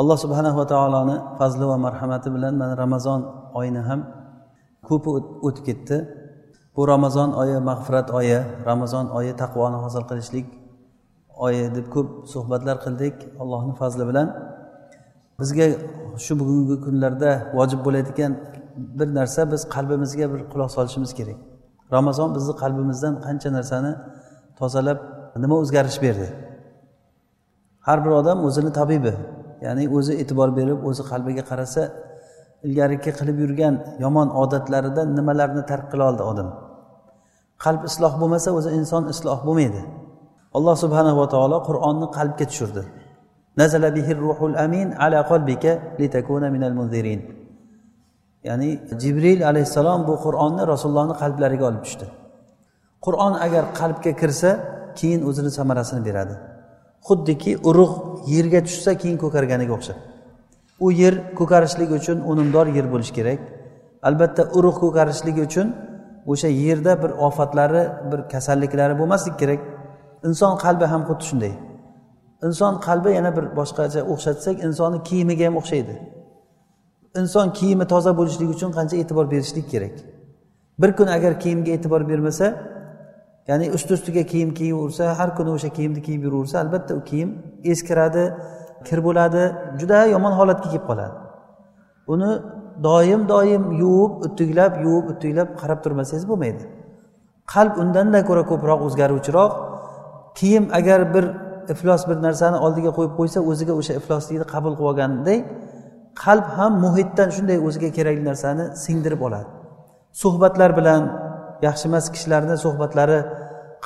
alloh subhanava taoloni fazli va marhamati bilan mana ramazon oyini ham ko'pi o'tib ketdi. Bu ramazon oyi mag'firat oyi ramazon oyi taqvoni hosil qilishlik oyi deb ko'p suhbatlar qildik allohni fazli bilan. Bizga shu bugungi kunlarda vojib bo'ladigan bir narsa biz qalbimizga bir quloq solishimiz kerak. Ramazon bizni qalbimizdan qancha narsani tozalab nima o'zgarish berdi? Har bir odam o'zini tabibi. Ya'ni o'zi e'tibor berib o'zi qalbiga qarasa ilgariki qilib yurgan yomon odatlaridan nimalarni tark qila oldi odam? Qalb isloh bo'lmasa o'zi inson isloh bo'lmaydi. Alloh subhanava taolo qur'onni qalbga tushirdi. Nazala bihir ruhul amin ala qalbika litakuna minal munzirin. Ya'ni jibril alayhissalom bu qur'onni rasulullohni qalblariga olib tushdi. Qur'on agar qalbga kirsa keyin o'zini samarasini beradi. Xuddiki urug' yerga tushsa keyin ko'karganiga o'xshab. U yer ko'karishligi uchun unumdor yer bo'lishi kerak. Albatta urug' ko'karishligi uchun o'sha yerda bir ofatlari bir kasalliklari bo'lmasligi kerak. Inson qalbi ham xuddi shunday. Inson qalbi yana bir boshqacha o'xshatsak insonni kiyimiga ham o'xshaydi. Inson kiyimi toza bo'lishligi uchun qancha e'tibor berishlik kerak? Bir kun agar kiyimga e'tibor bermasa ya'ni ust ustiga kiyim kiyaversa har kuni o'sha kiyimni kiyib yuraversa albatta u kiyim eskiradi kir bo'ladi juda yomon holatga kelib qoladi. Uni doim doim yuvib uttiglab yuvib uttiglab qarab turmasangiz bo'lmaydi. Qalb undanda ko'ra ko'proq o'zgaruvchiroq kiyim agar bir iflos bir narsani oldiga qo'yib qo'ysa o'ziga o'sha ifloslikni qabul qilib olganday qalb ham muhitdan shunday o'ziga kerakli narsani singdirib oladi. Suhbatlar bilan yaxshi emas kishilarni suhbatlari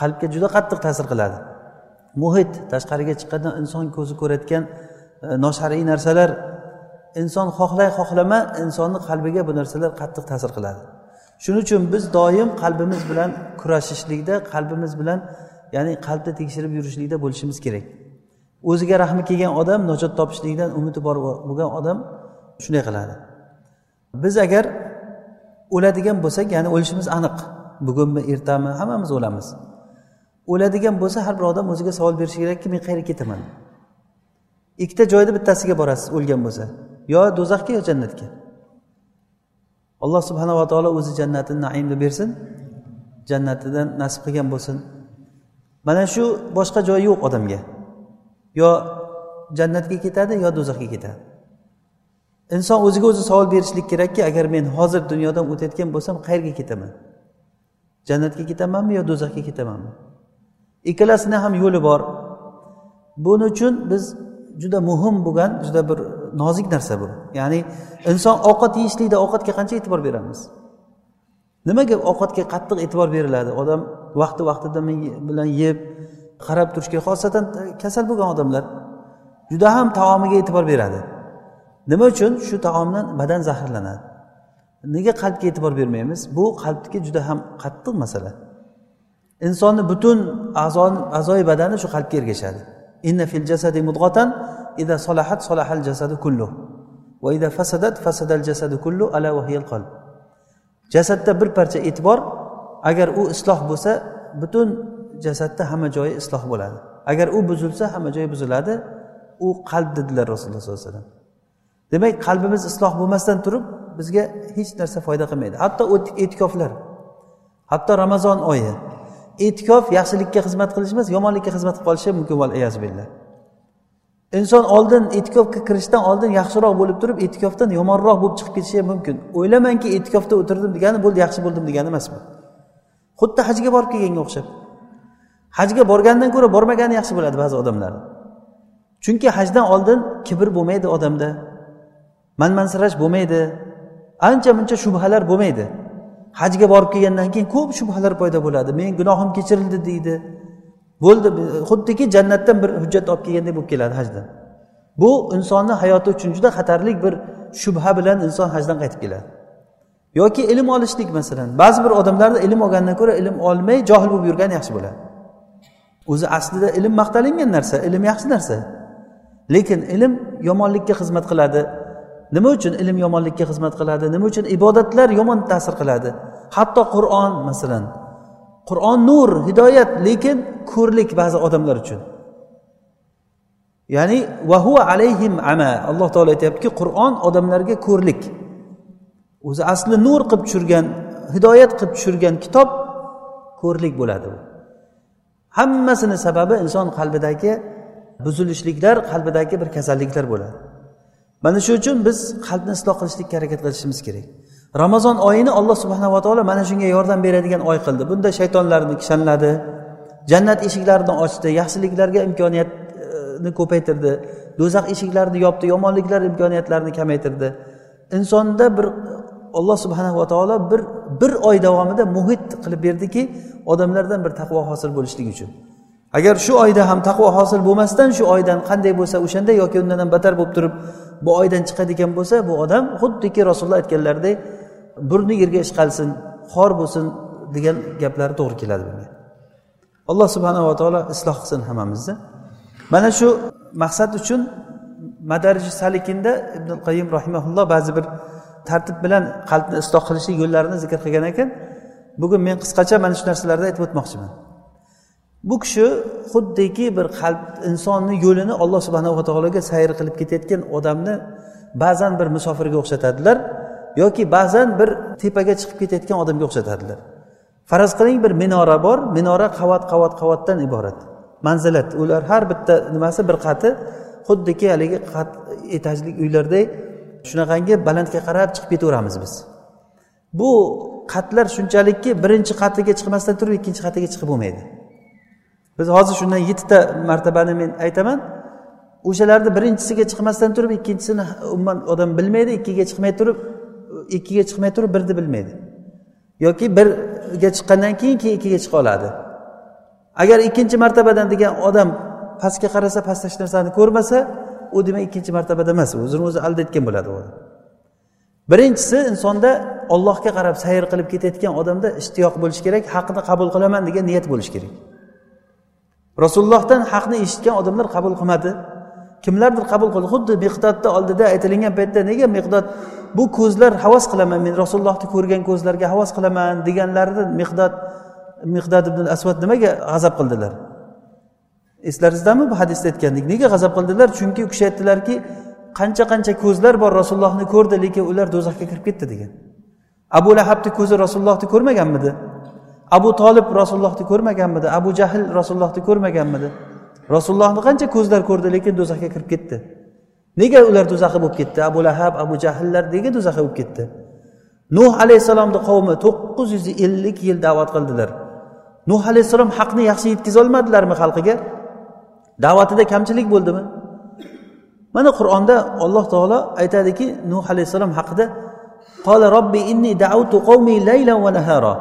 qalbga juda qattiq ta'sir qiladi. Muhit tashqariga chiqqanda inson ko'zi ko'rayotgan e, noshariy narsalar inson xohlay xohlama insonni qalbiga bu narsalar qattiq ta'sir qiladi. Shuning uchun biz doim qalbimiz bilan kurashishlikda qalbimiz bilan ya'ni qalbni tekshirib yurishlikda bo'lishimiz kerak. O'ziga rahmi kelgan odam najot topishlikdan umidi bor bo'lgan odam shunday qiladi. Biz agar o'ladigan bo'lsak ya'ni o'lishimiz aniq. Bugunmi ertami hammamiz o'lamiz. O'ladigan bo'lsa har bir odam o'ziga savol berishi kerakki men qayerga ketaman? Ikkita joyda bittasiga borasiz o'lgan bo'lsa. Yo do'zaxga yo jannatga. Alloh subhanava taolo o'zi jannatini naimni bersin jannatidan nasib qilgan bo'lsin. Mana shu boshqa joyi yo'q odamga. Yo jannatga ketadi yo do'zaxga ketadi. Inson o'ziga o'zi savol berishlik kerakki agar men hozir dunyodan o'tayotgan bo'lsam qayerga ketaman? Jannatga ketamanmi yo do'zaxga ketamanmi? Ikkalasini ham yo'li bor. Buning uchun biz juda muhim bo'lgan juda bir nozik narsa bu. Ya'ni inson ovqat yeyishlikda ovqatga qancha e'tibor beramiz? Nimaga ovqatga qattiq e'tibor beriladi? Odam vaqti vaqtida bilan yeb qarab turishga xosatan kasal bo'lgan odamlar juda ham taomiga e'tibor beradi. Nima uchun? Shu taomdan badan zaharlanadi. Nega qalbga e'tibor bermaymiz? Bu qalbniki juda ham qattiq masala. Insonni butun a'zoyi badani shu qalbga ergashadi. Inna fil jasadi mudg'atan ida solahat solahal jasadu kullu. Va ida fasadat fasadal jasadu kullu ala vahiyal qalb. Jasadda bir parcha e'tibor agar u isloh bo'lsa butun jasadda hamma joyi isloh bo'ladi. Agar u buzilsa hamma joyi buziladi. U qalb dedilar rasululloh sollallohu alayhi vasallam. Demak qalbimiz isloh bo'lmasdan turib bizga hech narsa foyda qilmaydi. Hatto e'tikoflar hatto ramazon oyi. E'tikof yaxshilikka xizmat qilish emas yomonlikka xizmat qilib qolishi mumkin billah. Inson oldin e'tikofga kirishdan oldin yaxshiroq bo'lib turib e'tikofdan yomonroq bo'lib chiqib ketishi ham mumkin. O'ylamangki e'tikofda o'tirdim degani bo'ldi yaxshi bo'ldim degani emas bu. Xuddi hajga borib kelganga o'xshab. Hajga borgandan ko'ra bormagani yaxshi bo'ladi ba'zi odamlar. Chunki hajdan oldin kibr bo'lmaydi odamda. Manmansirash bo'lmaydi. Ancha muncha shubhalar bo'lmaydi. Hajga borib kelgandan keyin ko'p shubhalar paydo bo'ladi. Men gunohim kechirildi deydi. Bo'ldi xuddiki jannatdan bir hujjat olib kelgandek bo'lib keladi hajdan. Bu insonni hayoti uchun juda xatarli bir shubha bilan inson hajdan qaytib keladi. Yoki ilm olishlik masalan. Ba'zi bir odamlarda ilm olgandan ko'ra ilm olmay johil bo'lib yurgani yaxshi bo'ladi. O'zi aslida ilm maqtalingan narsa ilm yaxshi narsa. Lekin ilm yomonlikka xizmat qiladi. Nima uchun ilm yomonlikka xizmat qiladi? Nima uchun ibodatlar yomon ta'sir qiladi? Hatto qur'on masalan. Qur'on nur hidoyat lekin ko'rlik ba'zi odamlar uchun. Ya'ni vahu alayhim ama alloh taolo aytyaptiki qur'on odamlarga ko'rlik. O'zi asli nur qilib tushirgan hidoyat qilib tushirgan kitob ko'rlik bo'ladi hammasini sababi inson qalbidagi buzilishliklar qalbidagi bir kasalliklar bo'ladi. Mana shu uchun biz qalbni isloh qilishlikka harakat qilishimiz kerak. Ramazon oyini alloh subhanava taolo mana shunga yordam beradigan oy qildi. Bunda shaytonlarni kishanladi jannat eshiklarini ochdi yaxshiliklarga imkoniyatni ko'paytirdi do'zax eshiklarini yopdi yomonliklar imkoniyatlarini kamaytirdi. Insonda bir alloh subhanava taolo bir bir oy davomida muhit qilib berdiki odamlardan bir taqvo hosil bo'lishligi uchun. Agar shu oyda ham taqvo hosil bo'lmasdan shu oydan qanday bo'lsa o'shanda yoki undan ham battar bo'lib turib bu oydan chiqadigan bo'lsa bu odam xuddiki rasululloh aytganlaridek burni yerga ishqalsin xor bo'lsin degan gaplari to'g'ri keladi bunga. Alloh subhanava taolo isloh qilsin hammamizni. Mana shu maqsad uchun madarji salikinda ibn qayim rahimaulloh ba'zi bir tartib bilan qalbni isloh qilishlik yo'llarini zikr qilgan ekan. Bugun men qisqacha mana shu narsalarni aytib o'tmoqchiman. Bu kishi xuddiki bir qalb insonni yo'lini alloh subhanava taologa sayr qilib ketayotgan odamni ba'zan bir musofirga o'xshatadilar yoki ba'zan bir tepaga chiqib ketayotgan odamga o'xshatadilar. Faraz qiling bir minora bor minora qavat qavat qavatdan iborat. Manzilat ular har bitta nimasi bir qati xuddiki haligi qat etajli uylardek shunaqangi balandga qarab chiqib ketaveramiz biz. Bu qatlar shunchalikki birinchi qatiga chiqmasdan turib ikkinchi qatiga chiqib bo'lmaydi. Biz hozir shundan yettita martabani men aytaman. O'shalarni birinchisiga chiqmasdan turib ikkinchisini umuman odam bilmaydi ikkiga chiqmay turib ikkiga chiqmay turib birni bilmaydi. Yoki birga chiqqandan keyin keyin ikkiga chiqa oladi. Agar ikkinchi martabadan degan odam pastga qarasa pastda hech narsani ko'rmasa u demak ikkinchi martabada emas o'zini o'zi aldayotgan bo'ladi u birinchisi insonda ollohga qarab sayr qilib ketayotgan odamda ishtiyoq bo'lishi kerak haqni qabul qilaman degan niyat bo'lishi kerak. Rasulullohdan haqni eshitgan odamlar qabul qilmadi. Kimlardir qabul qildi? Xuddi miqdodni oldida aytilingan paytda nega miqdod bu ko'zlar havas qilaman men rasulullohni ko'rgan ko'zlarga havas qilaman deganlarida miqdod miqdod ibn asvad nimaga g'azab qildilar? Eslaringizdami bu hadisda aytgandik nega g'azab qildilar? Chunki u kishi aytdilarki qancha qancha ko'zlar bor rasulullohni ko'rdi lekin ular do'zaxga kirib ketdi degan. Abu lahabni ko'zi rasulullohni ko'rmaganmidi? Abu tolib rasulullohni ko'rmaganmidi? Abu jahl rasulullohni ko'rmaganmidi? Rasulullohni qancha ko'zlar ko'rdi lekin do'zaxga kirib ketdi. Nega ular do'zaxi bo'lib ketdi? Abu lahab abu jahllar nega do'zaxi bo'lib ketdi? Nuh alayhissalomni qavmi to'qqiz yuz ellik yil da'vat qildilar. Nuh alayhissalom haqni yaxshi yetkazolmadilarmi xalqiga? Da'vatida kamchilik bo'ldimi? Mana qur'onda alloh taolo aytadiki nuh alayhissalom haqida qola robbi inni dautu qavmi laylan va nahara.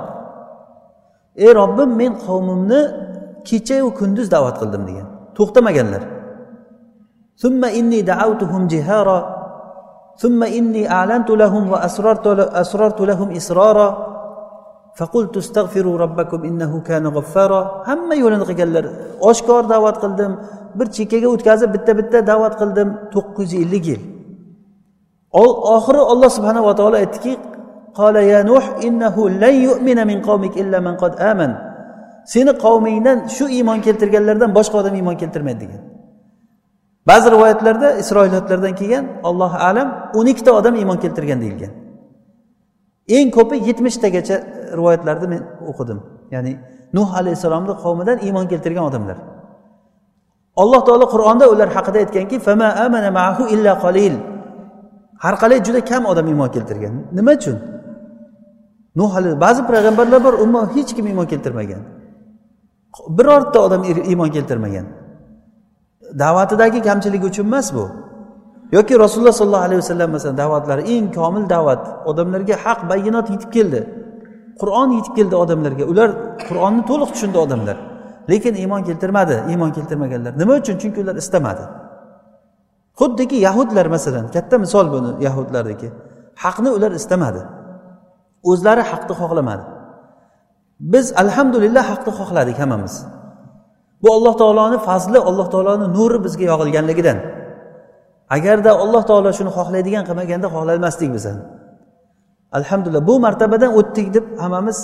ey robbim men qavmimni kechayu kunduz da'vat qildim degan to'xtamaganlar ثم إني دعوتهم جهارا ثم إني أعلنت لهم وأسررت أسررت لهم إسرارا فقلت استغفروا ربكم إنه كان غفارا hamma yo'lini qilganlar oshkor da'vat qildim bir chekkaga o'tkazib bitta bitta da'vat qildim to'qqiz yuz ellik yil oxiri olloh subhanava taolo aytdiki qola ya nuh innahu lan yu'mina min qawmik illa man qad aman. Seni qavmingdan shu iymon keltirganlardan boshqa odam iymon keltirmaydi degan. Ba'zi rivoyatlarda isroilotlardan kelgan alloh alam o'n ikkita odam iymon keltirgan deyilgan. Eng ko'pi yetmishtagacha rivoyatlarni men o'qidim. Ya'ni nuh alayhissalomni qavmidan iymon keltirgan odamlar. Alloh taolo qur'onda ular haqida aytganki fama amana maahu illa qalil. Har qalay juda kam odam iymon keltirgan. Nima uchun? Nuh ba'zi payg'ambarlar bor umuman hech kim iymon keltirmagan. Birorta odam iymon keltirmagan. Da'vatidagi kamchiligi uchun emas bu. Yoki rasululloh sollallohu alayhi vasallam masalan da'vatlari eng komil da'vat odamlarga haq bayinot yetib keldi. Qur'on yetib keldi odamlarga. Ular qur'onni to'liq tushundi odamlar. Lekin iymon keltirmadi. Iymon keltirmaganlar nima uchun? Chunki ular istamadi. Xuddiki yahudlar masalan katta misol buni yahudlarniki haqni ular istamadi. O'zlari haqni xohlamadi. Biz alhamdulillah haqni xohladik hammamiz. Bu alloh taoloni fazli alloh taoloni nuri bizga yog'ilganligidan. Agarda alloh taolo shuni xohlaydigan qilmaganda xohlamasdik biz ham. Alhamdulillah bu martabadan o'tdik deb hammamiz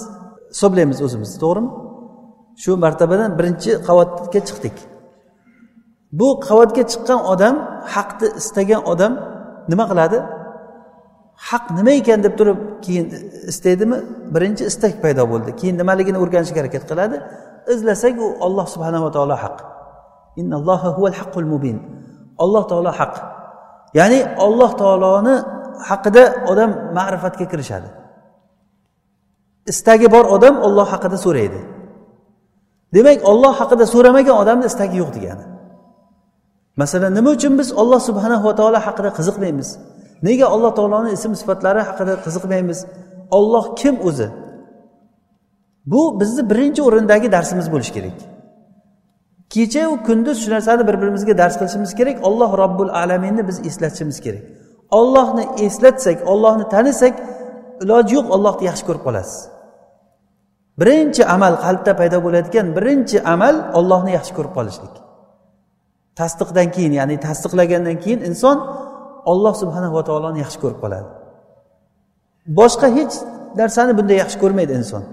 hisoblaymiz o'zimizni to'g'rimi? Shu martabadan birinchi qavatga chiqdik. Bu qavatga chiqqan odam haqni istagan odam nima qiladi? Haq nima ekan deb turib keyin istaydimi? Birinchi istak paydo bo'ldi. Keyin nimaligini o'rganishga harakat qiladi. Izlasak u olloh subhanava taolo haq. Mubin. Alloh taolo haq. Ya'ni olloh taoloni haqida odam ma'rifatga kirishadi. Istagi bor odam olloh haqida so'raydi. Demak olloh haqida so'ramagan odamni istagi yo'q degani. Masalan nima uchun biz olloh subhanava taolo haqida qiziqmaymiz? Nega alloh taoloni ism sifatlari haqida qiziqmaymiz? Olloh kim o'zi? Bu bizni birinchi o'rindagi darsimiz bo'lishi kerak. Kechayu kunduz shu narsani bir birimizga dars qilishimiz kerak olloh robbul alaminni biz eslatishimiz kerak. Ollohni eslatsak ollohni tanisak iloji yo'q ollohni yaxshi ko'rib qolasiz. Birinchi amal qalbda paydo bo'ladigan birinchi amal ollohni yaxshi ko'rib qolishlik. Tasdiqdan keyin ya'ni tasdiqlagandan keyin inson olloh subhanava taoloni yaxshi ko'rib qoladi. Boshqa hech narsani bunday yaxshi ko'rmaydi inson.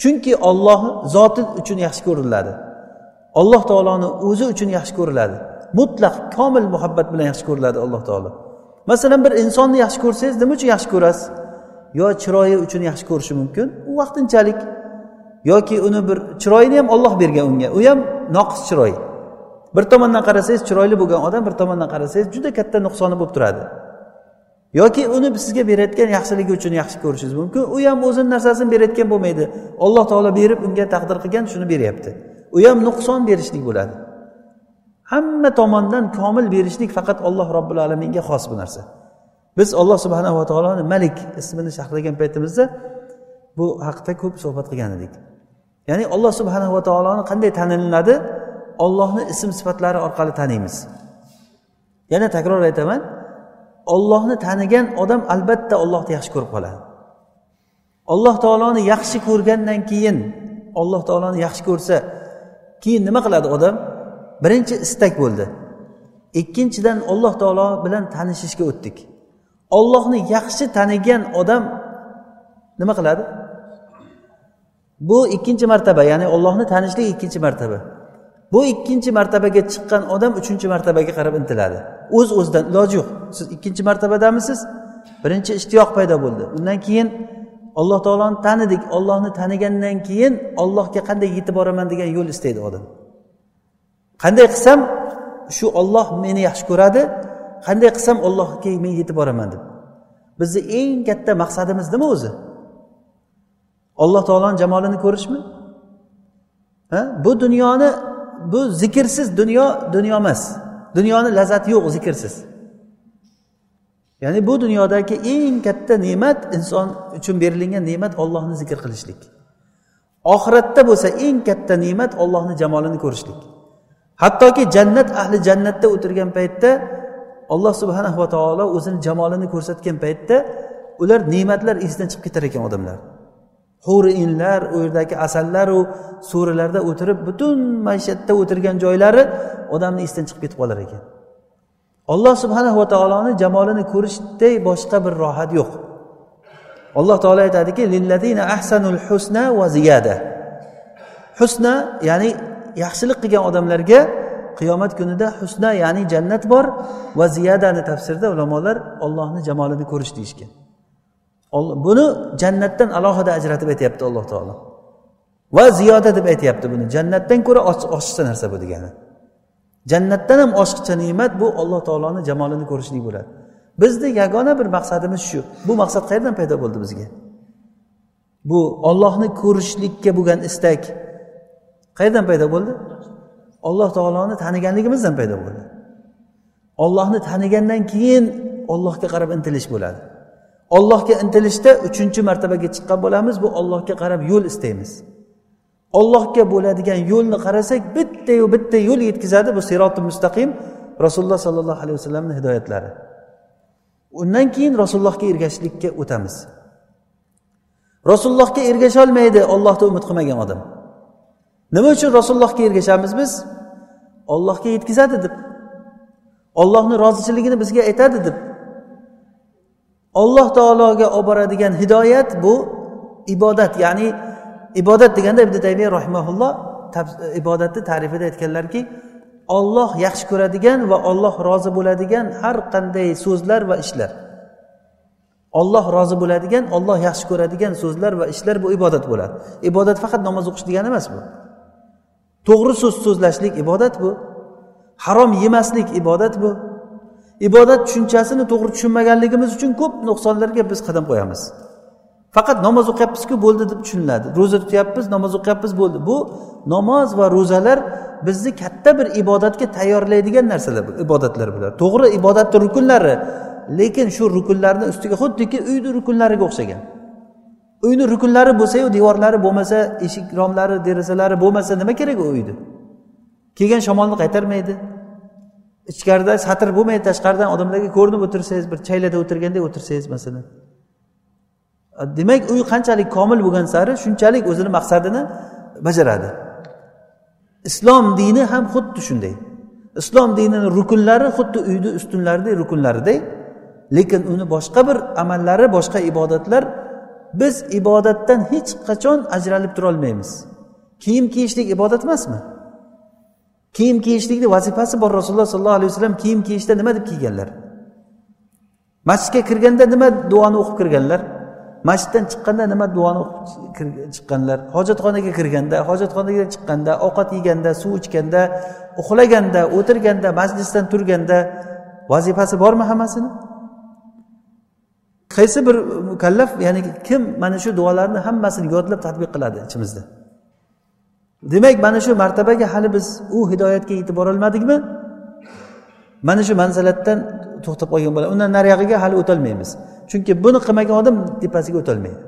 Chunki olloh zoti uchun yaxshi ko'riladi. Alloh taoloni o'zi uchun yaxshi ko'riladi. Mutlaq komil muhabbat bilan yaxshi ko'riladi alloh taolo. Masalan bir insonni yaxshi ko'rsangiz nima uchun yaxshi ko'rasiz? Yo chiroyi uchun yaxshi ko'rishi mumkin? U vaqtinchalik. Yoki uni bir chiroyini ham olloh bergan unga. U ham noqis chiroy bir tomondan qarasangiz chiroyli bo'lgan odam bir tomondan qarasangiz juda katta nuqsoni bo'lib turadi. Yoki uni sizga berayotgan yaxshiligi uchun yaxshi ko'rishingiz mumkin. U ham o'zini narsasini berayotgan bo'lmaydi. Alloh taolo berib unga taqdir qilgan shuni beryapti. U ham nuqson berishlik bo'ladi. Hamma tomondan komil berishlik faqat alloh robbil alaminga xos bu narsa. Biz olloh subhanava taoloni malik ismini sharhlagan paytimizda bu haqida ko'p suhbat qilgan edik. Ya'ni alloh subhanava taoloni qanday tanilinadi ollohni ism sifatlari orqali taniymiz. Yana takror aytaman ollohni tanigan odam albatta ollohni yaxshi ko'rib qoladi. Alloh taoloni yaxshi ko'rgandan keyin alloh taoloni yaxshi ko'rsa keyin nima qiladi odam? Birinchi istak bo'ldi. Ikkinchidan alloh taolo bilan tanishishga o'tdik. Ollohni yaxshi tanigan odam nima qiladi? Bu ikkinchi martaba ya'ni ollohni tanishlik ikkinchi martaba. Bu ikkinchi martabaga chiqqan odam uchinchi martabaga qarab intiladi. O'z uz o'zidan iloji yo'q. Siz ikkinchi martabadamisiz birinchi ishtiyoq paydo bo'ldi. Undan keyin alloh taoloni tanidik. Ollohni tanigandan keyin ollohga qanday yetib boraman degan yo'l istaydi odam. Qanday qilsam shu olloh meni yaxshi ko'radi qanday qilsam ollohga men yetib boraman deb. Bizni eng katta maqsadimiz nima o'zi? Alloh taoloni jamolini ko'rishmi? Ha? Bu dunyoni bu zikrsiz dunyo dunyo emas. Dunyoni lazzati yo'q zikrsiz. Ya'ni bu dunyodagi eng katta ne'mat inson uchun berilgan ne'mat ollohni zikr qilishlik. Oxiratda bo'lsa eng katta ne'mat ollohni jamolini ko'rishlik. Hattoki jannat ahli jannatda o'tirgan paytda alloh subhanahu va taolo o'zini jamolini ko'rsatgan paytda ular ne'matlar esidan chiqib ketar ekan odamlar. Huri inlar u yerdagi asallaru so'rilarda o'tirib butun maishatda o'tirgan joylari odamni esdan chiqib ketib qolar ekan. Alloh subhana va taoloni jamolini ko'rishday boshqa bir rohat yo'q. Alloh taolo aytadiki lilladina ahsanul husna va ziyada. Husna ya'ni yaxshilik qilgan odamlarga qiyomat kunida husna ya'ni jannat bor va ziyadani tafsirda ulamolar ollohni jamolini ko'rish deyishgan. Buni jannatdan alohida ajratib aytyapti alloh taolo. Va ziyoda deb aytyapti buni. Jannatdan ko'ra oshiqcha narsa bu degani. Jannatdan ham oshiqcha ne'mat bu alloh taoloni jamolini ko'rishlik bo'ladi. Bizni yagona bir maqsadimiz shu. Bu maqsad qayerdan paydo bo'ldi bizga? Bu ollohni ko'rishlikka bo'lgan istak qayerdan paydo bo'ldi? Alloh taoloni taniganligimizdan paydo bo'ldi. Ollohni tanigandan keyin ollohga qarab intilish bo'ladi. Ollohga intilishda uchinchi martabaga chiqqan bo'lamiz. Bu ollohga qarab yo'l istaymiz. Ollohga bo'ladigan yo'lni qarasak bittayu bitta yo'l yetkazadi bu siroti mustaqim rasululloh sollallohu alayhi vasallamni hidoyatlari. Undan keyin rasulullohga ergashishlikka o'tamiz. Rasulullohga ergasholmaydi ollohni umid qilmagan odam. Nima uchun rasulullohga ergashamiz biz? Ollohga yetkazadi deb. Ollohni rozichiligini bizga aytadi deb. Olloh taologa olib boradigan hidoyat bu ibodat ya'ni ibodat deganda ibn taymiya rahimaulloh ibodatni ta'rifida aytganlarki olloh yaxshi ko'radigan va olloh rozi bo'ladigan har qanday so'zlar va ishlar. Olloh rozi bo'ladigan olloh yaxshi ko'radigan so'zlar va ishlar bu ibodat bo'ladi. Ibodat faqat namoz o'qish degani emas bu. To'g'ri so'z so'zlashlik ibodat bu. Harom yemaslik ibodat bu. Ibodat tushunchasini to'g'ri tushunmaganligimiz uchun ko'p nuqsonlarga biz qadam qo'yamiz. Faqat namoz o'qiyapmizku bo'ldi deb tushuniladi. Ro'za tutyapmiz namoz o'qiyapmiz bo'ldi. Bu namoz va ro'zalar bizni katta bir ibodatga tayyorlaydigan narsalar ibodatlar bular. To'g'ri ibodatni rukunlari lekin shu rukunlarni ustiga xuddiki uyni rukunlariga o'xshagan. Uyni rukunlari bo'lsayu devorlari bo'lmasa eshik romlari derazalari bo'lmasa nima kerak u uyni? Kelgan shamolni qaytarmaydi. Ichkarida satr bo'lmaydi tashqaridan odamlarga ko'rinib o'tirsangiz bir chaylada o'tirgandek o'tirsangiz masalan. Demak uy qanchalik komil bo'lgan sari shunchalik o'zini maqsadini bajaradi. Islom dini ham xuddi shunday. Islom dinini rukunlari xuddi uyni ustunlaridek rukunlaridek lekin uni boshqa bir amallari boshqa ibodatlar biz ibodatdan hech qachon ajralib turolmaymiz. Kiyim kiyishlik ibodat emasmi? Kiyim kiyishlikni vazifasi bor rasululloh sollallohu alayhi vasallam kiyim kiyishda nima deb kiyganlar? Masjidga kirganda nima duoni o'qib kirganlar? Masjiddan chiqqanda nima duoni o'qib chiqqanlar? Hojatxonaga kirganda hojatxonaga chiqqanda ovqat yeganda suv ichganda uxlaganda o'tirganda majlisdan turganda vazifasi bormi hammasini? Qaysi bir mukallaf ya'ni kim mana shu duolarni hammasini yodlab tadbiq qiladi ichimizda? Demak mana shu martabaga hali biz u hidoyatga yetib borolmadikmi mana shu manzilatdan to'xtab qolgan bo'ladi undan nariyog'iga hali o'tolmaymiz. Chunki buni qilmagan odam tepasiga o'tolmaydi.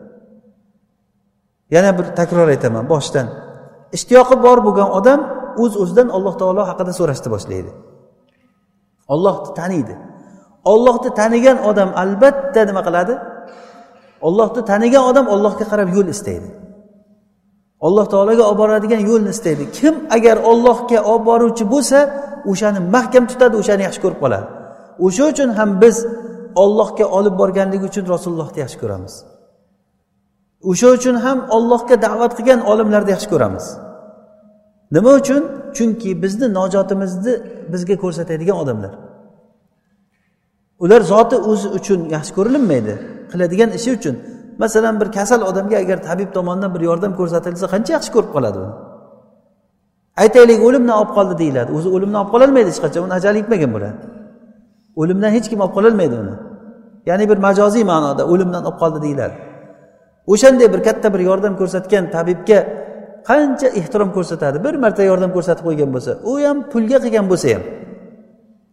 Yana bir takror aytaman. Boshdan. Ishtiyoqi bor bo'lgan odam o'z uz o'zidan alloh taolo haqida so'rashni boshlaydi. Ollohni taniydi. Ollohni tanigan odam albatta nima qiladi? Ollohni tanigan odam ollohga qarab yo'l istaydi. Alloh taologa olib boradigan yo'lni istaydi. Kim agar ollohga olib boruvchi bo'lsa o'shani mahkam tutadi o'shani yaxshi ko'rib qoladi. O'sha uchun ham biz ollohga olib borganligi uchun rasulullohni yaxshi ko'ramiz. O'sha uchun ham ollohga da'vat qilgan olimlarni yaxshi ko'ramiz. Nima uchun? Chunki bizni nojotimizni bizga ko'rsatadigan odamlar. Ular zoti o'zi uchun yaxshi ko'rilinmaydi qiladigan ishi uchun. Masalan bir kasal odamga agar tabib tomonidan bir yordam ko'rsatilsa qancha yaxshi ko'rib qoladi uni? Aytaylik o'limdan olib qoldi deyiladi. O'zi o'limdan olib qololmaydi hech qachon. Uni ajali yetmagan bo'ladi. O'limdan hech kim olib qololmaydi uni. Ya'ni bir majoziy ma'noda o'limdan olib qoldi deyiladi. O'shanday bir katta bir yordam ko'rsatgan tabibga qancha ehtirom ko'rsatadi? Bir marta yordam ko'rsatib qo'ygan bo'lsa u ham pulga qilgan bo'lsa ham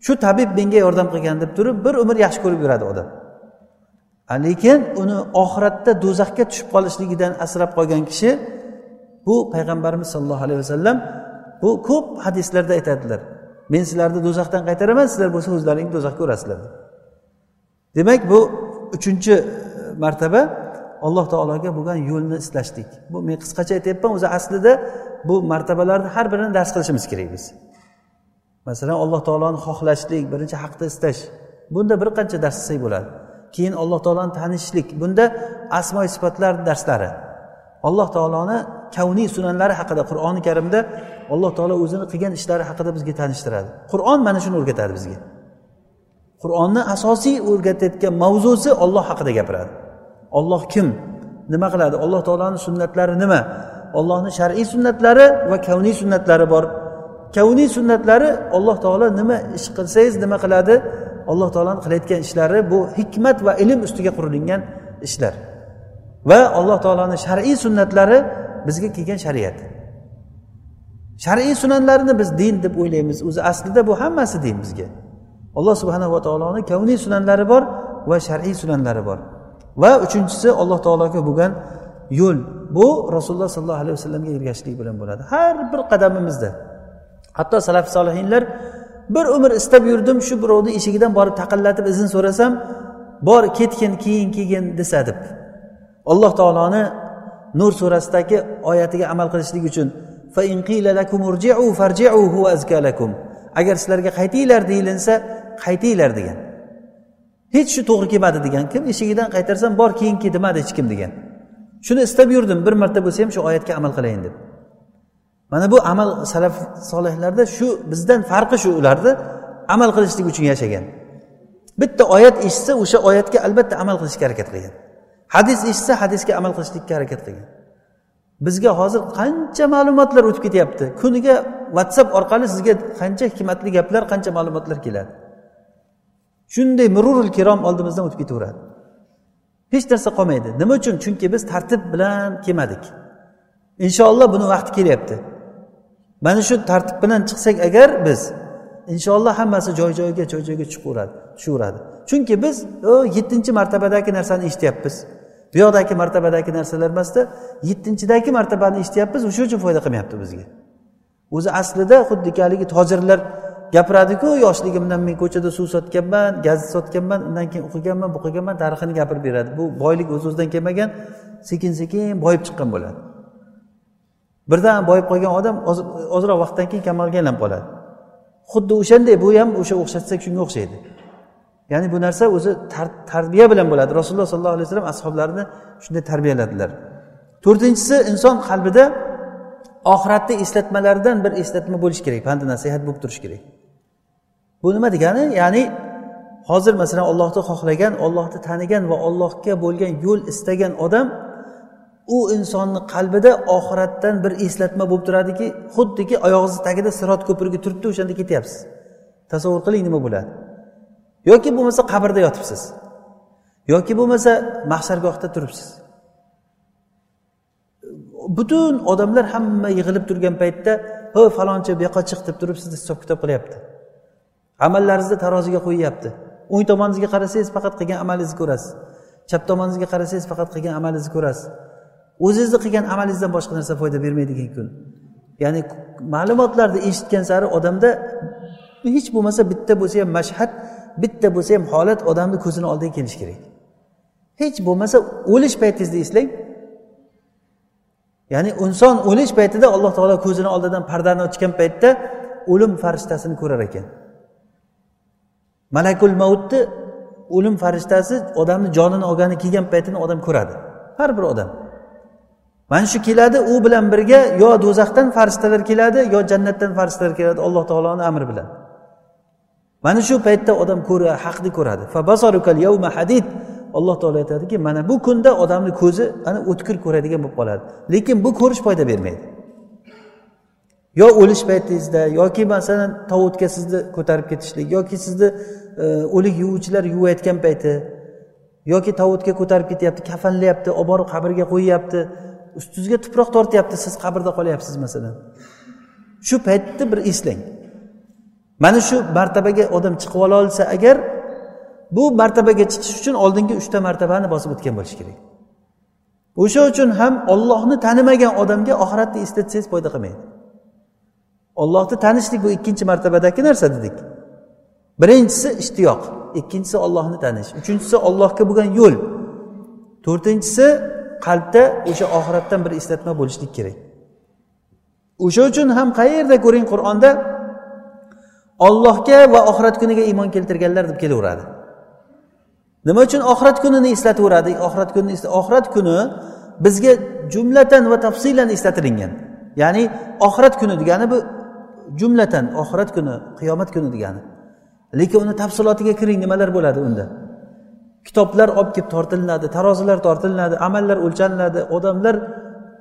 shu tabib menga yordam qilgan deb turib bir umr yaxshi ko'rib yuradi odam. Lekin uni oxiratda do'zaxga tushib qolishligidan asrab qolgan kishi bu payg'ambarimiz sollallohu alayhi vasallam bu ko'p hadislarda aytadilar. Men sizlarni do'zaxdan qaytaraman sizlar bo'lsa o'zlaringni do'zaxga urasizlar demak bu uchinchi e, martaba alloh taologa bo'lgan yo'lni istashlik bu men qisqacha aytyapman o'zi aslida bu martabalarni har birini dars qilishimiz kerak biz. Masalan alloh taoloni xohlashlik birinchi haqda istash bunda bir qancha dars qilsak bo'ladi. Keyin alloh taoloni tanishlik. Bunda asmoy sifatlar darslari. Alloh taoloni kavniy sunanlari haqida qur'oni karimda alloh taolo o'zini qilgan ishlari haqida bizga tanishtiradi. Qur'on mana shuni o'rgatadi bizga. Qur'onni asosiy o'rgatayotgan mavzusi olloh haqida gapiradi. Olloh kim? Nima qiladi? Alloh taoloni sunnatlari nima? Ollohni shar'iy sunnatlari va kavniy sunnatlari bor. Kavniy sunnatlari alloh taolo nima ish qilsangiz nima qiladi? Alloh taoloni qilayotgan ishlari bu hikmat va ilm ustiga qurilingan ishlar. Va alloh taoloni shar'iy sunnatlari bizga kelgan shariat. Shar'iy sunnatlarni biz din deb o'ylaymiz. O'zi aslida bu hammasi din bizga. Alloh subhanava taoloni kavniy sunanlari bor va shar'iy sunanlari bor. Va uchinchisi alloh taologa bo'lgan yo'l. Bu rasululloh sollallohu alayhi vasallamga ergashishlik bilan bo'ladi. Har bir qadamimizda. Hatto salaf solihinlar bir umr istab yurdim shu birovni eshigidan borib taqillatib izn so'rasam bor ketgin keyin kelgin desa deb. Alloh taoloni nur surasidagi oyatiga amal qilishlik uchun agar sizlarga qaytinglar deyilinsa qaytinglar degan. Hech shu to'g'ri kelmadi degan. Kim eshigidan qaytarsam bor keyin kel demadi hech kim degan. Shuni istab yurdim bir marta bo'lsa ham shu oyatga amal qilayin deb. Mana bu amal salaf solihlarda shu bizdan farqi shu ularni amal qilishlik uchun yashagan. Bitta oyat eshitsa o'sha oyatga albatta amal qilishga harakat qilgan. Hadis eshitsa hadisga amal qilishlikka harakat qilgan. Bizga hozir qancha ma'lumotlar o'tib ketyapti? Kuniga whatsapp orqali sizga qancha hikmatli gaplar qancha ma'lumotlar keladi? Shunday mururul kirom oldimizdan o'tib ketaveradi. Hech narsa qolmaydi. Nima uchun? Chunki biz tartib bilan kelmadik inshaalloh buni vaqti kelyapti. Mana shu tartib bilan chiqsak agar biz inshaalloh hammasi joy joyiga joy joyiga chiqaveradi tushaveradi chunki biz yettinchi martabadagi narsani eshityapmiz. Bu yoqdagi martabadagi narsalar emasda yettinchidagi martabani eshityapmiz o'sha uchun foyda qilmayapti bizga. O'zi aslida xuddiki haligi tojirlar gapiradiku yoshligimdan men ko'chada suv sotganman gaz sotganman undan keyin o'qiganman bu qilganman tarixini gapirib beradi. Bu boylik o'z o'zidan kelmagan sekin sekin boyib chiqqan bo'ladi. Birdan boyib qolgan odam ozroq vaqtdan keyin kamolga aylanib qoladi. Xuddi o'shanday bu ham o'sha o'xshatsak shunga o'xshaydi. Ya'ni bu narsa o'zi tarbiya bilan bo'ladi. Rasululloh sollallohu alayhi vasallam ashoblarini shunday tarbiyaladilar. To'rtinchisi inson qalbida oxiratni eslatmalaridan bir eslatma bo'lishi kerak. Pandi nasihat bo'lib turishi kerak. Bu nima degani? Ya'ni hozir masalan ollohni xohlagan ollohni tanigan va ollohga bo'lgan yo'l istagan odam u insonni qalbida oxiratdan bir eslatma bo'lib turadiki xuddiki oyog'ingizni tagida sirot ko'prigi turibdi o'shanda ketyapsiz. Tasavvur qiling nima bo'ladi? Yoki bo'lmasa qabrda yotibsiz. Yoki bo'lmasa mahshargohda turibsiz. Butun odamlar hamma yig'ilib turgan paytda ho falonchi bu yoqqa chiq deb turib sizni hisob kitob qilyapti. Amallaringizni taroziga qo'yyapti. O'ng tomoningizga qarasangiz faqat qilgan amalingizni ko'rasiz. Chap tomoningizga qarasangiz faqat qilgan amalingizni ko'rasiz. O'zingizni qilgan amalingizdan boshqa narsa foyda bermaydi keyingi kun. Ya'ni ma'lumotlarni eshitgan sari odamda hech bo'lmasa bitta bo'lsa ham mashhad bitta bo'lsa ham holat odamni ko'zini oldiga kelishi kerak. Hech bo'lmasa o'lish paytingizni eslang. Ya'ni inson o'lish paytida alloh taolo ko'zini oldidan pardani ochgan paytda o'lim farishtasini ko'rar ekan. Malakul mavutni o'lim farishtasi odamni jonini olgani kelgan paytini odam ko'radi. Har bir odam. Mana shu keladi u bilan birga yo do'zaxdan farishtalar keladi yo jannatdan farishtalar keladi alloh taoloni amri bilan. Mana shu paytda odam ko'ra haqni ko'radi. Hadid. Alloh taolo aytadiki mana bu kunda odamni ko'zi ana o'tkir ko'radigan bo'lib qoladi. Lekin bu ko'rish foyda bermaydi. Yo o'lish paytingizda yoki masalan tovutga sizni ko'tarib ketishlik yoki sizni e, o'lik yuvuvchilar yuvayotgan payti yoki tovutga ko'tarib ketyapti kafanlayapti olib borib qabrga qo'yyapti ustingizga tuproq tortyapti siz qabrda qolyapsiz masalan. Shu paytni bir eslang. Mana shu martabaga odam chiqib ola olsa agar bu martabaga chiqish uchun oldingi uchta martabani bosib o'tgan bo'lishi kerak. O'sha uchun ham ollohni tanimagan odamga oxiratni eslatsangiz foyda qilmaydi. Ollohni tanishlik bu ikkinchi martabadagi narsa dedik. Birinchisi ishtiyoq ikkinchisi ollohni tanish uchinchisi ollohga bo'lgan yo'l to'rtinchisi qalbda o'sha oxiratdan bir eslatma bo'lishlik kerak. O'sha uchun ham qayerda ko'ring qur'onda ollohga va oxirat kuniga iymon keltirganlar deb kelaveradi. Nima uchun oxirat kunini eslataveradi? Oxirat kunini oxirat kuni bizga jumlatan va tafsilan eslatilingan. Ya'ni oxirat kuni degani bu jumlatan oxirat kuni qiyomat kuni degani. Lekin uni tafsilotiga kiring nimalar bo'ladi unda? Kitoblar olib kelib tortilinadi tarozilar tortilinadi amallar o'lchaniladi. Odamlar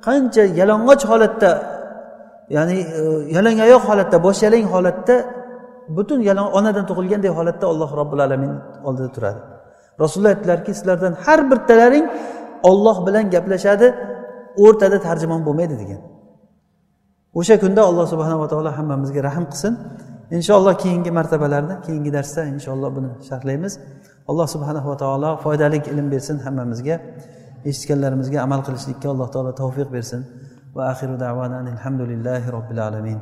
qancha yalang'och holatda ya'ni e, yalang oyoq holatda bosh yalang holatda butun yalang onadan tug'ilganday holatda alloh robbil alamin oldida turadi. Rasululloh aytdilarki sizlardan har bittalaring olloh bilan gaplashadi o'rtada tarjimon bo'lmaydi degan. O'sha kunda alloh subhanava taolo hammamizga rahm qilsin. Inshaalloh keyingi martabalarda keyingi darsda inshaalloh buni sharhlaymiz. Alloh subhanava taolo foydali ilm bersin hammamizga eshitganlarimizga amal qilishlikka alloh taolo tavfiq bersin. Va axiru davana alhamdulillahi robbil alamin.